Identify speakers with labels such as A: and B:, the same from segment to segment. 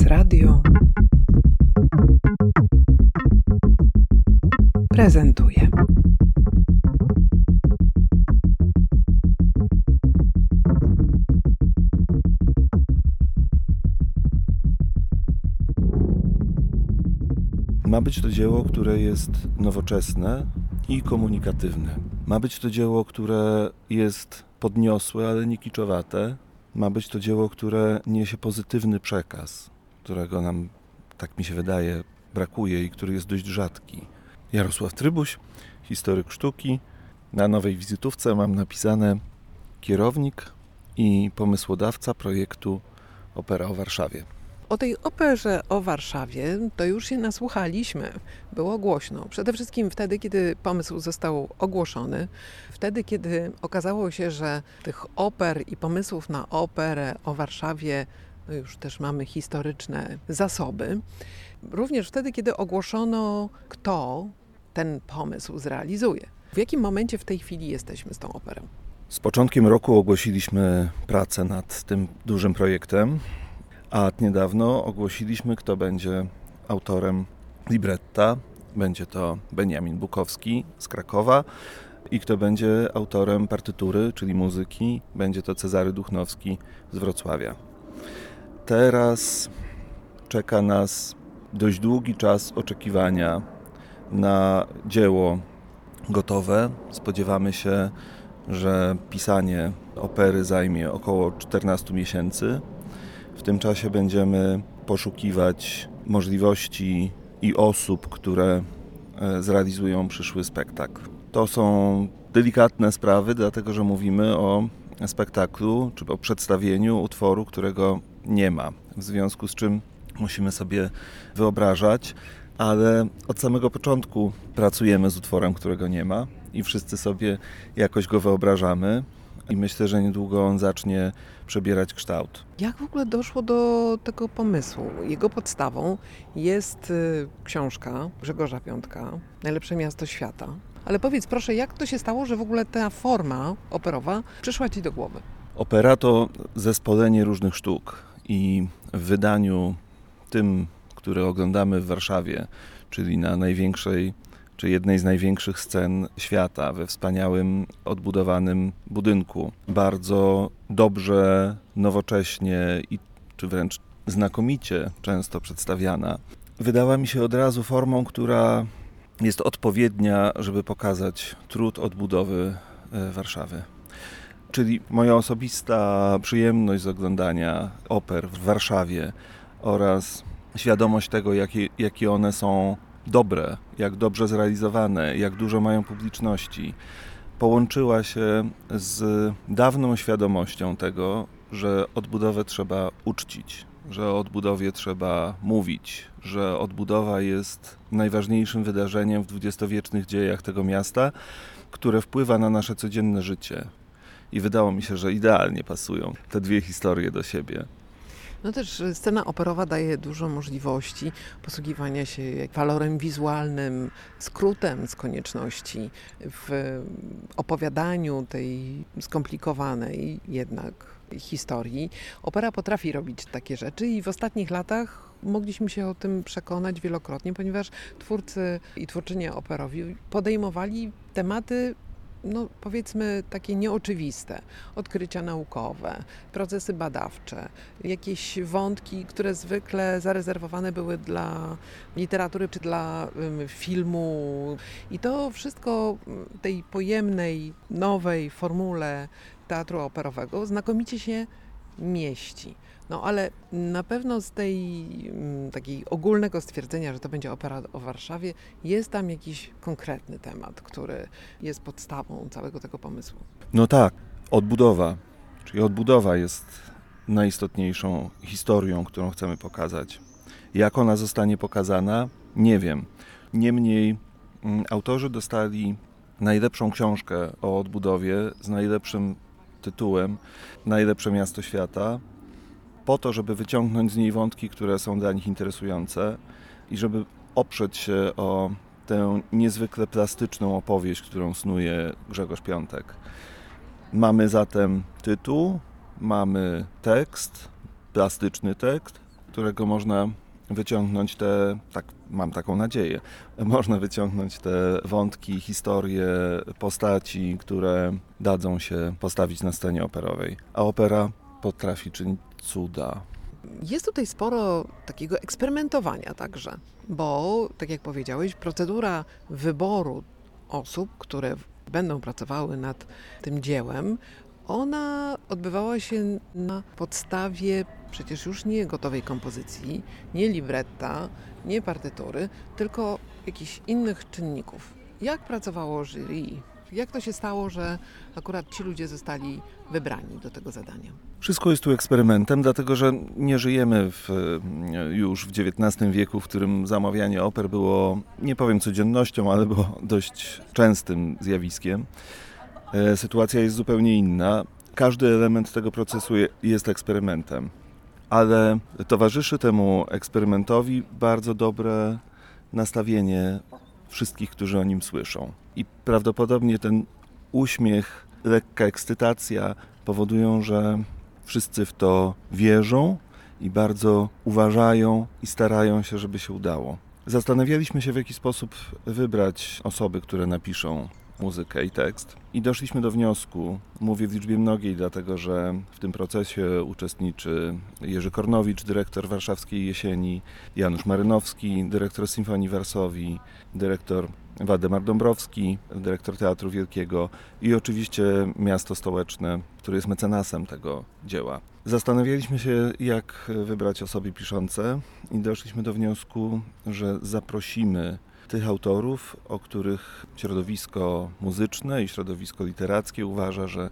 A: Prezes Radio prezentuje.
B: Ma być to dzieło, które jest nowoczesne i komunikatywne. Ma być to dzieło, które jest podniosłe, ale nie kiczowate. Ma być to dzieło, które niesie pozytywny przekaz, którego nam, tak mi się wydaje, brakuje i który jest dość rzadki. Jarosław Trybuś, historyk sztuki. Na nowej wizytówce mam napisane kierownik i pomysłodawca projektu Opera o Warszawie.
A: O tej operze o Warszawie to już się nasłuchaliśmy. Było głośno. Przede wszystkim wtedy, kiedy pomysł został ogłoszony, wtedy, kiedy okazało się, że tych oper i pomysłów na operę o Warszawie już też mamy historyczne zasoby. Również wtedy, kiedy ogłoszono, kto ten pomysł zrealizuje. W jakim momencie w tej chwili jesteśmy z tą operą?
B: Z początkiem roku ogłosiliśmy pracę nad tym dużym projektem, a niedawno ogłosiliśmy, kto będzie autorem libretta. Będzie to Beniamin Bukowski z Krakowa i kto będzie autorem partytury, czyli muzyki, będzie to Cezary Duchnowski z Wrocławia. Teraz czeka nas dość długi czas oczekiwania na dzieło gotowe. Spodziewamy się, że pisanie opery zajmie około 14 miesięcy. W tym czasie będziemy poszukiwać możliwości i osób, które e, zrealizują przyszły spektakl. To są delikatne sprawy, dlatego że mówimy o spektaklu czy o przedstawieniu utworu, którego nie ma. W związku z czym musimy sobie wyobrażać, ale od samego początku pracujemy z utworem, którego nie ma i wszyscy sobie jakoś go wyobrażamy i myślę, że niedługo on zacznie przebierać kształt.
A: Jak w ogóle doszło do tego pomysłu? Jego podstawą jest y, książka Grzegorza Piątka, Najlepsze miasto świata. Ale powiedz proszę, jak to się stało, że w ogóle ta forma operowa przyszła Ci do głowy?
B: Opera to zespolenie różnych sztuk i w wydaniu tym, które oglądamy w Warszawie, czyli na największej, czy jednej z największych scen świata, we wspaniałym, odbudowanym budynku. Bardzo dobrze, nowocześnie i czy wręcz znakomicie często przedstawiana. Wydała mi się od razu formą, która jest odpowiednia, żeby pokazać trud odbudowy e, Warszawy. Czyli moja osobista przyjemność z oglądania oper w Warszawie oraz świadomość tego, jakie, jakie one są dobre, jak dobrze zrealizowane, jak dużo mają publiczności, połączyła się z dawną świadomością tego, że odbudowę trzeba uczcić, że o odbudowie trzeba mówić, że odbudowa jest najważniejszym wydarzeniem w dwudziestowiecznych dziejach tego miasta, które wpływa na nasze codzienne życie. I wydało mi się, że idealnie pasują te dwie historie do siebie.
A: No też scena operowa daje dużo możliwości posługiwania się walorem wizualnym, skrótem z konieczności w opowiadaniu tej skomplikowanej jednak historii. Opera potrafi robić takie rzeczy i w ostatnich latach mogliśmy się o tym przekonać wielokrotnie, ponieważ twórcy i twórczynie operowi podejmowali tematy no, powiedzmy takie nieoczywiste, odkrycia naukowe, procesy badawcze, jakieś wątki, które zwykle zarezerwowane były dla literatury czy dla filmu. I to wszystko tej pojemnej, nowej formule teatru operowego znakomicie się mieści. No ale na pewno z tej m, takiej ogólnego stwierdzenia, że to będzie opera o Warszawie, jest tam jakiś konkretny temat, który jest podstawą całego tego pomysłu.
B: No tak, odbudowa. Czyli odbudowa jest najistotniejszą historią, którą chcemy pokazać. Jak ona zostanie pokazana, nie wiem. Niemniej m, autorzy dostali najlepszą książkę o odbudowie z najlepszym tytułem Najlepsze miasto świata po to, żeby wyciągnąć z niej wątki, które są dla nich interesujące i żeby oprzeć się o tę niezwykle plastyczną opowieść, którą snuje Grzegorz Piątek. Mamy zatem tytuł, mamy tekst, plastyczny tekst, którego można wyciągnąć te, tak mam taką nadzieję, można wyciągnąć te wątki, historie, postaci, które dadzą się postawić na scenie operowej. A opera potrafi czynić cuda.
A: Jest tutaj sporo takiego eksperymentowania także, bo tak jak powiedziałeś, procedura wyboru osób, które będą pracowały nad tym dziełem, ona odbywała się na podstawie przecież już nie gotowej kompozycji, nie libretta, nie partytury, tylko jakichś innych czynników. Jak pracowało jury? Jak to się stało, że akurat ci ludzie zostali wybrani do tego zadania?
B: Wszystko jest tu eksperymentem, dlatego że nie żyjemy w, już w XIX wieku, w którym zamawianie oper było, nie powiem codziennością, ale było dość częstym zjawiskiem. E, sytuacja jest zupełnie inna. Każdy element tego procesu jest eksperymentem, ale towarzyszy temu eksperymentowi bardzo dobre nastawienie wszystkich, którzy o nim słyszą. I prawdopodobnie ten uśmiech, lekka ekscytacja powodują, że wszyscy w to wierzą i bardzo uważają i starają się, żeby się udało. Zastanawialiśmy się, w jaki sposób wybrać osoby, które napiszą muzykę i tekst. I doszliśmy do wniosku, mówię w liczbie mnogiej, dlatego że w tym procesie uczestniczy Jerzy Kornowicz, dyrektor Warszawskiej Jesieni, Janusz Marynowski, dyrektor Symfonii Warsowi, dyrektor Waldemar Dąbrowski, dyrektor Teatru Wielkiego i oczywiście miasto stołeczne, które jest mecenasem tego dzieła. Zastanawialiśmy się, jak wybrać osoby piszące i doszliśmy do wniosku, że zaprosimy tych autorów, o których środowisko muzyczne i środowisko literackie uważa, że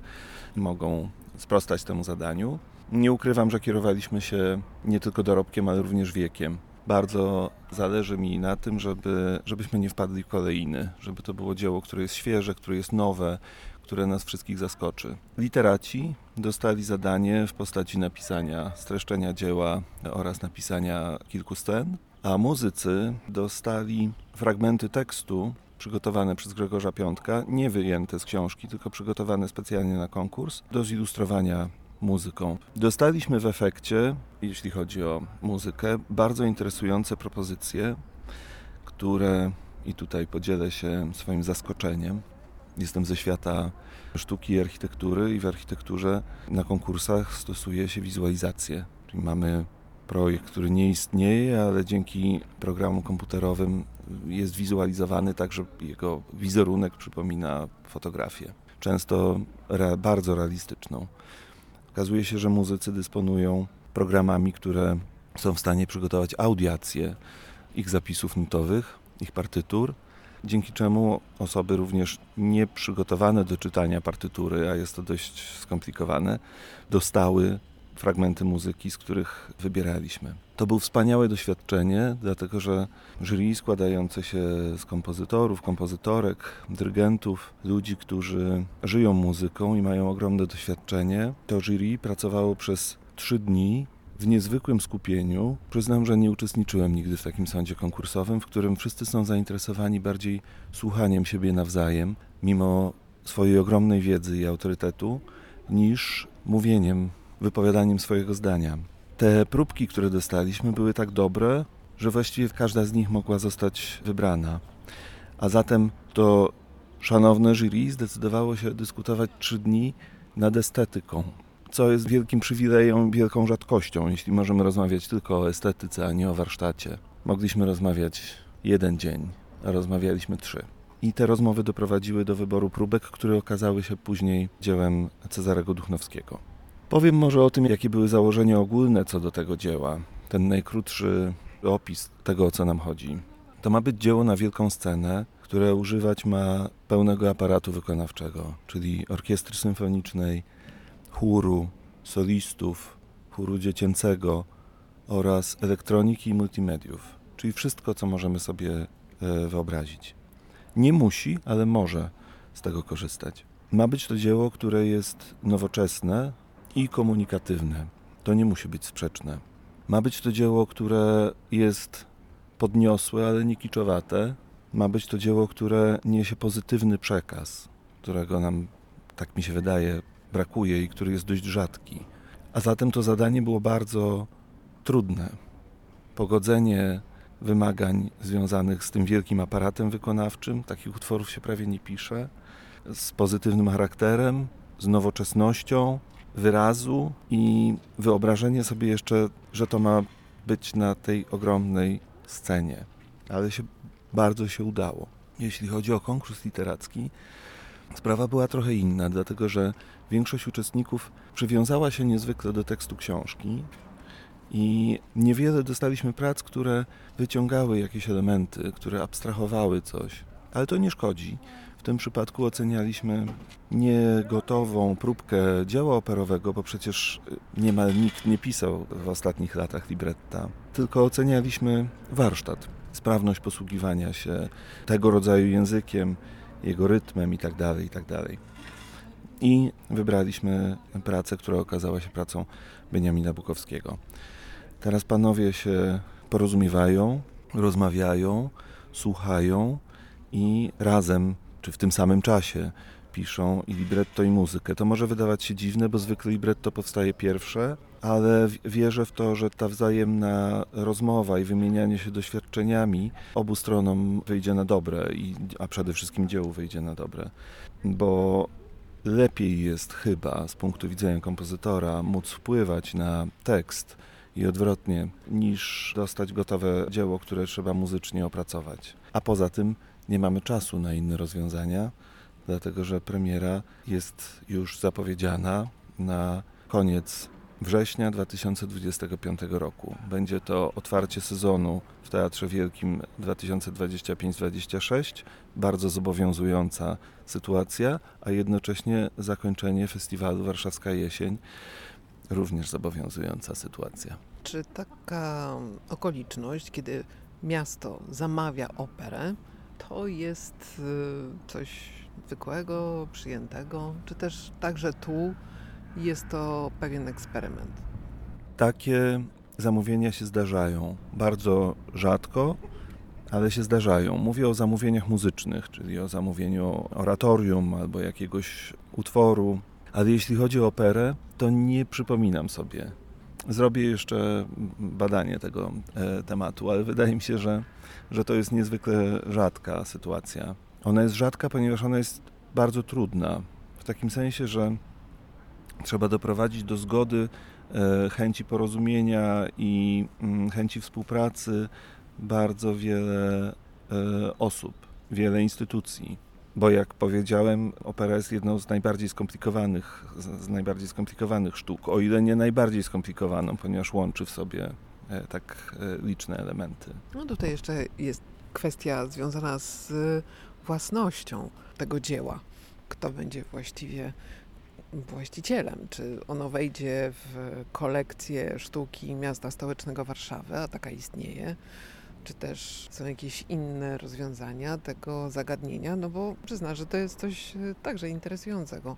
B: mogą sprostać temu zadaniu. Nie ukrywam, że kierowaliśmy się nie tylko dorobkiem, ale również wiekiem. Bardzo zależy mi na tym, żeby, żebyśmy nie wpadli w kolejny, żeby to było dzieło, które jest świeże, które jest nowe, które nas wszystkich zaskoczy. Literaci dostali zadanie w postaci napisania, streszczenia dzieła oraz napisania kilku scen a muzycy dostali fragmenty tekstu przygotowane przez Gregorza Piątka, nie wyjęte z książki, tylko przygotowane specjalnie na konkurs do zilustrowania muzyką. Dostaliśmy w efekcie, jeśli chodzi o muzykę, bardzo interesujące propozycje, które i tutaj podzielę się swoim zaskoczeniem. Jestem ze świata sztuki i architektury i w architekturze na konkursach stosuje się wizualizację. Czyli mamy projekt, który nie istnieje, ale dzięki programom komputerowym jest wizualizowany tak, że jego wizerunek przypomina fotografię. Często re, bardzo realistyczną. Okazuje się, że muzycy dysponują programami, które są w stanie przygotować audiację ich zapisów nutowych, ich partytur, dzięki czemu osoby również nieprzygotowane do czytania partytury, a jest to dość skomplikowane, dostały fragmenty muzyki, z których wybieraliśmy. To było wspaniałe doświadczenie, dlatego że jury składające się z kompozytorów, kompozytorek, dyrygentów, ludzi, którzy żyją muzyką i mają ogromne doświadczenie, to jury pracowało przez trzy dni w niezwykłym skupieniu. Przyznam, że nie uczestniczyłem nigdy w takim sądzie konkursowym, w którym wszyscy są zainteresowani bardziej słuchaniem siebie nawzajem, mimo swojej ogromnej wiedzy i autorytetu, niż mówieniem wypowiadaniem swojego zdania. Te próbki, które dostaliśmy, były tak dobre, że właściwie każda z nich mogła zostać wybrana. A zatem to szanowne jury zdecydowało się dyskutować trzy dni nad estetyką, co jest wielkim przywilejem, wielką rzadkością, jeśli możemy rozmawiać tylko o estetyce, a nie o warsztacie. Mogliśmy rozmawiać jeden dzień, a rozmawialiśmy trzy. I te rozmowy doprowadziły do wyboru próbek, które okazały się później dziełem Cezarego Duchnowskiego. Powiem może o tym, jakie były założenia ogólne co do tego dzieła. Ten najkrótszy opis tego, o co nam chodzi. To ma być dzieło na wielką scenę, które używać ma pełnego aparatu wykonawczego, czyli orkiestry symfonicznej, chóru, solistów, chóru dziecięcego oraz elektroniki i multimediów, czyli wszystko, co możemy sobie e, wyobrazić. Nie musi, ale może z tego korzystać. Ma być to dzieło, które jest nowoczesne, i komunikatywne. To nie musi być sprzeczne. Ma być to dzieło, które jest podniosłe, ale nie kiczowate. Ma być to dzieło, które niesie pozytywny przekaz, którego nam, tak mi się wydaje, brakuje i który jest dość rzadki. A zatem to zadanie było bardzo trudne. pogodzenie wymagań związanych z tym wielkim aparatem wykonawczym, takich utworów się prawie nie pisze, z pozytywnym charakterem, z nowoczesnością wyrazu i wyobrażenie sobie jeszcze, że to ma być na tej ogromnej scenie. Ale się bardzo się udało. Jeśli chodzi o konkurs literacki, sprawa była trochę inna, dlatego że większość uczestników przywiązała się niezwykle do tekstu książki i niewiele dostaliśmy prac, które wyciągały jakieś elementy, które abstrahowały coś. Ale to nie szkodzi. Tym przypadku ocenialiśmy nie gotową próbkę dzieła operowego, bo przecież niemal nikt nie pisał w ostatnich latach libretta, tylko ocenialiśmy warsztat, sprawność posługiwania się tego rodzaju językiem, jego rytmem itd. Tak itd. Tak I wybraliśmy pracę, która okazała się pracą Beniamina Bukowskiego. Teraz panowie się porozumiewają, rozmawiają, słuchają i razem, czy w tym samym czasie piszą i libretto i muzykę. To może wydawać się dziwne, bo zwykle libretto powstaje pierwsze, ale wierzę w to, że ta wzajemna rozmowa i wymienianie się doświadczeniami obu stronom wyjdzie na dobre, i, a przede wszystkim dziełu wyjdzie na dobre, bo lepiej jest chyba z punktu widzenia kompozytora móc wpływać na tekst i odwrotnie, niż dostać gotowe dzieło, które trzeba muzycznie opracować. A poza tym nie mamy czasu na inne rozwiązania, dlatego że premiera jest już zapowiedziana na koniec września 2025 roku. Będzie to otwarcie sezonu w Teatrze Wielkim 2025-26, bardzo zobowiązująca sytuacja, a jednocześnie zakończenie festiwalu Warszawska Jesień, również zobowiązująca sytuacja.
A: Czy taka okoliczność, kiedy miasto zamawia operę, to jest y, coś zwykłego, przyjętego, czy też także tu jest to pewien eksperyment?
B: Takie zamówienia się zdarzają. Bardzo rzadko, ale się zdarzają. Mówię o zamówieniach muzycznych, czyli o zamówieniu oratorium albo jakiegoś utworu. Ale jeśli chodzi o operę, to nie przypominam sobie. Zrobię jeszcze badanie tego e, tematu, ale wydaje mi się, że, że to jest niezwykle rzadka sytuacja. Ona jest rzadka, ponieważ ona jest bardzo trudna. W takim sensie, że trzeba doprowadzić do zgody, e, chęci porozumienia i mm, chęci współpracy bardzo wiele e, osób, wiele instytucji. Bo jak powiedziałem, opera jest jedną z najbardziej skomplikowanych, z najbardziej skomplikowanych sztuk, o ile nie najbardziej skomplikowaną, ponieważ łączy w sobie e, tak liczne elementy.
A: No tutaj jeszcze jest kwestia związana z własnością tego dzieła. Kto będzie właściwie właścicielem, czy ono wejdzie w kolekcję sztuki miasta stołecznego Warszawy, a taka istnieje, czy też są jakieś inne rozwiązania tego zagadnienia, no bo przyzna, że to jest coś e, także interesującego.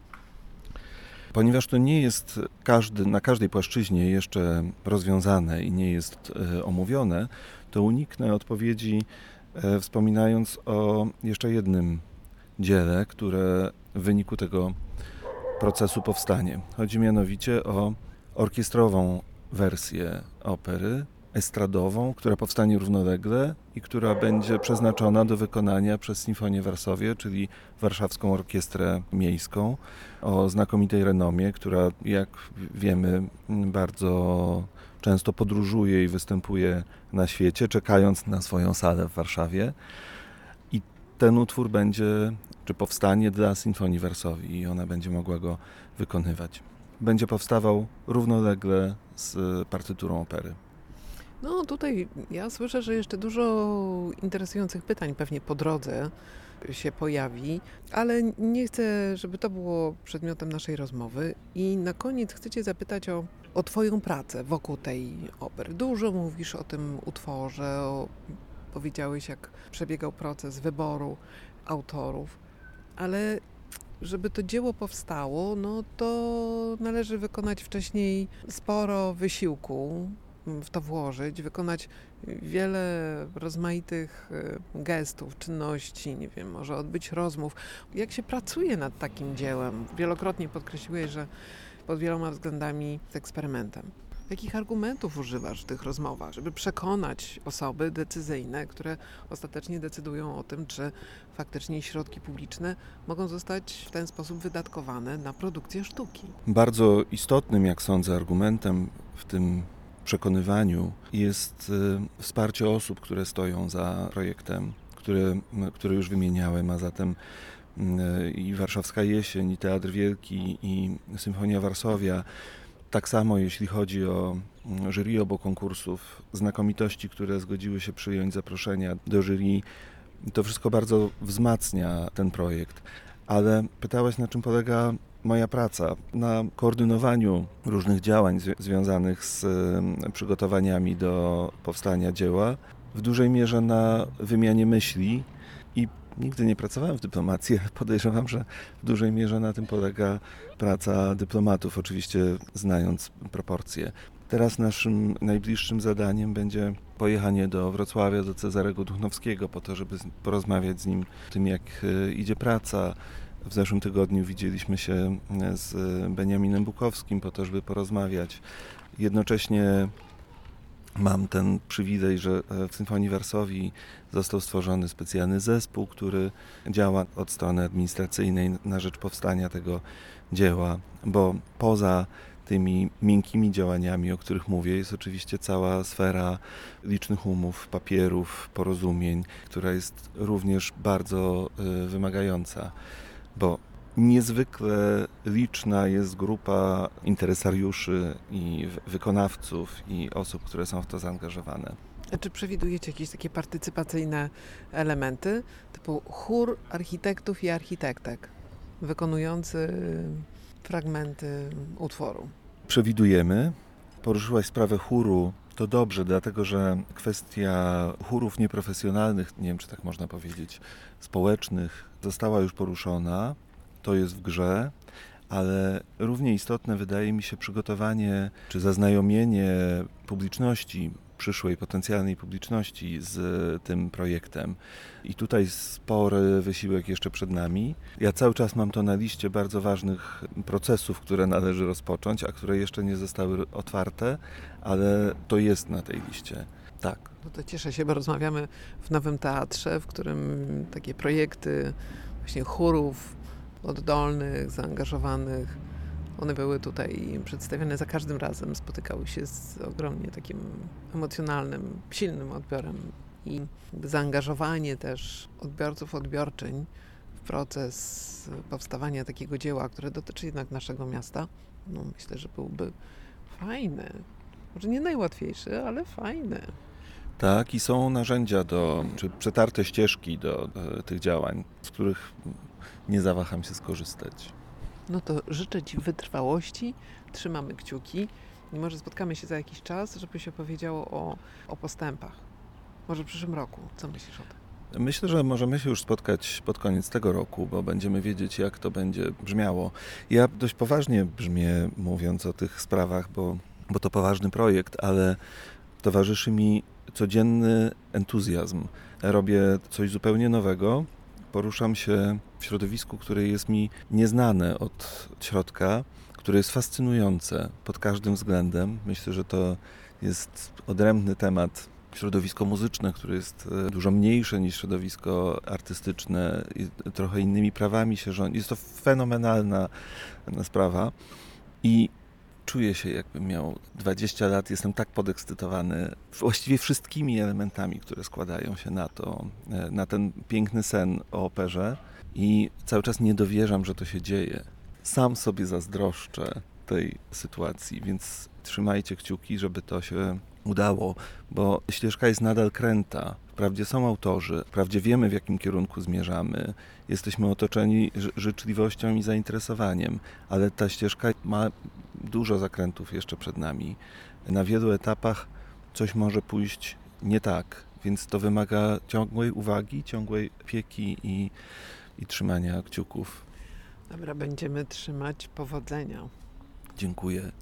B: Ponieważ to nie jest każdy, na każdej płaszczyźnie jeszcze rozwiązane i nie jest e, omówione, to uniknę odpowiedzi e, wspominając o jeszcze jednym dziele, które w wyniku tego procesu powstanie. Chodzi mianowicie o orkiestrową wersję opery, estradową, która powstanie równolegle i która będzie przeznaczona do wykonania przez Sinfonię Warsowie, czyli Warszawską Orkiestrę Miejską o znakomitej renomie, która jak wiemy bardzo często podróżuje i występuje na świecie, czekając na swoją salę w Warszawie. I ten utwór będzie czy powstanie dla Sinfonii Wersowi i ona będzie mogła go wykonywać. Będzie powstawał równolegle z partyturą opery.
A: No tutaj ja słyszę, że jeszcze dużo interesujących pytań pewnie po drodze się pojawi, ale nie chcę, żeby to było przedmiotem naszej rozmowy. I na koniec chcę Cię zapytać o, o Twoją pracę wokół tej opery. Dużo mówisz o tym utworze, o, powiedziałeś, jak przebiegał proces wyboru autorów ale żeby to dzieło powstało, no to należy wykonać wcześniej sporo wysiłku, w to włożyć, wykonać wiele rozmaitych e, gestów, czynności, nie wiem, może odbyć rozmów. Jak się pracuje nad takim dziełem? Wielokrotnie podkreśliłeś, że pod wieloma względami z eksperymentem. Jakich argumentów używasz w tych rozmowach, żeby przekonać osoby decyzyjne, które ostatecznie decydują o tym, czy faktycznie środki publiczne mogą zostać w ten sposób wydatkowane na produkcję sztuki?
B: Bardzo istotnym, jak sądzę, argumentem w tym przekonywaniu jest y, wsparcie osób, które stoją za projektem, które, które już wymieniałem, a zatem y, i Warszawska Jesień, i Teatr Wielki, i Symfonia Warszawia. Tak samo jeśli chodzi o jury obu konkursów, znakomitości, które zgodziły się przyjąć zaproszenia do jury, to wszystko bardzo wzmacnia ten projekt. Ale pytałeś, na czym polega moja praca? Na koordynowaniu różnych działań zwi- związanych z przygotowaniami do powstania dzieła, w dużej mierze na wymianie myśli i nigdy nie pracowałem w dyplomacji, ale podejrzewam, że w dużej mierze na tym polega praca dyplomatów, oczywiście znając proporcje. Teraz naszym najbliższym zadaniem będzie pojechanie do Wrocławia, do Cezarego Duchnowskiego po to, żeby porozmawiać z nim o tym, jak e, idzie praca. W zeszłym tygodniu widzieliśmy się e, z Beniaminem Bukowskim po to, żeby porozmawiać. Jednocześnie mam ten przywilej, że e, w Symfonii Warsowii został stworzony specjalny zespół, który działa od strony administracyjnej na rzecz powstania tego dzieła, bo poza tymi miękkimi działaniami, o których mówię, jest oczywiście cała sfera licznych umów, papierów, porozumień, która jest również bardzo y, wymagająca, bo niezwykle liczna jest grupa interesariuszy i wy- wykonawców i osób, które są w to zaangażowane.
A: A Czy przewidujecie jakieś takie partycypacyjne elementy, typu chór architektów i architektek, wykonujący fragmenty utworu?
B: przewidujemy. Poruszyłaś sprawę chóru. To dobrze, dlatego że kwestia chórów nieprofesjonalnych, nie wiem czy tak można powiedzieć, społecznych, została już poruszona. To jest w grze, ale równie istotne wydaje mi się przygotowanie czy zaznajomienie publiczności, przyszłej potencjalnej publiczności z tym projektem. I tutaj spory wysiłek jeszcze przed nami. Ja cały czas mam to na liście bardzo ważnych procesów, które należy rozpocząć, a które jeszcze nie zostały otwarte, ale to jest na tej liście. Tak.
A: No to cieszę się, bo rozmawiamy w Nowym Teatrze, w którym takie projekty właśnie chórów oddolnych, zaangażowanych, one były tutaj przedstawione za każdym razem, spotykały się z ogromnie takim emocjonalnym, silnym odbiorem i zaangażowanie też odbiorców, odbiorczyń w proces powstawania takiego dzieła, które dotyczy jednak naszego miasta, no myślę, że byłby fajny. Może nie najłatwiejszy, ale fajny.
B: Tak, i są narzędzia do, czy przetarte ścieżki do, do tych działań, z których nie zawaham się skorzystać.
A: No to życzę Ci wytrwałości, trzymamy kciuki może spotkamy się za jakiś czas, żeby się powiedziało o, o postępach. Może w przyszłym roku. Co myślisz o tym?
B: Myślę, że możemy się już spotkać pod koniec tego roku, bo będziemy wiedzieć, jak to będzie brzmiało. Ja dość poważnie brzmię, mówiąc o tych sprawach, bo, bo to poważny projekt, ale towarzyszy mi codzienny entuzjazm. Robię coś zupełnie nowego. Poruszam się w środowisku, które jest mi nieznane od środka, które jest fascynujące pod każdym względem. Myślę, że to jest odrębny temat środowisko muzyczne, które jest e, dużo mniejsze niż środowisko artystyczne i trochę innymi prawami się rządzi. Jest to fenomenalna e, sprawa i czuję się jakbym miał 20 lat, jestem tak podekscytowany właściwie wszystkimi elementami, które składają się na to, e, na ten piękny sen o operze i cały czas nie dowierzam, że to się dzieje. Sam sobie zazdroszczę tej sytuacji, więc trzymajcie kciuki, żeby to się udało, bo ścieżka jest nadal kręta. Wprawdzie są autorzy, wprawdzie wiemy w jakim kierunku zmierzamy, jesteśmy otoczeni ży- życzliwością i zainteresowaniem, ale ta ścieżka ma dużo zakrętów jeszcze przed nami. Na wielu etapach coś może pójść nie tak, więc to wymaga ciągłej uwagi, ciągłej opieki i, i trzymania kciuków.
A: Dobra, będziemy trzymać powodzenia.
B: Dziękuję.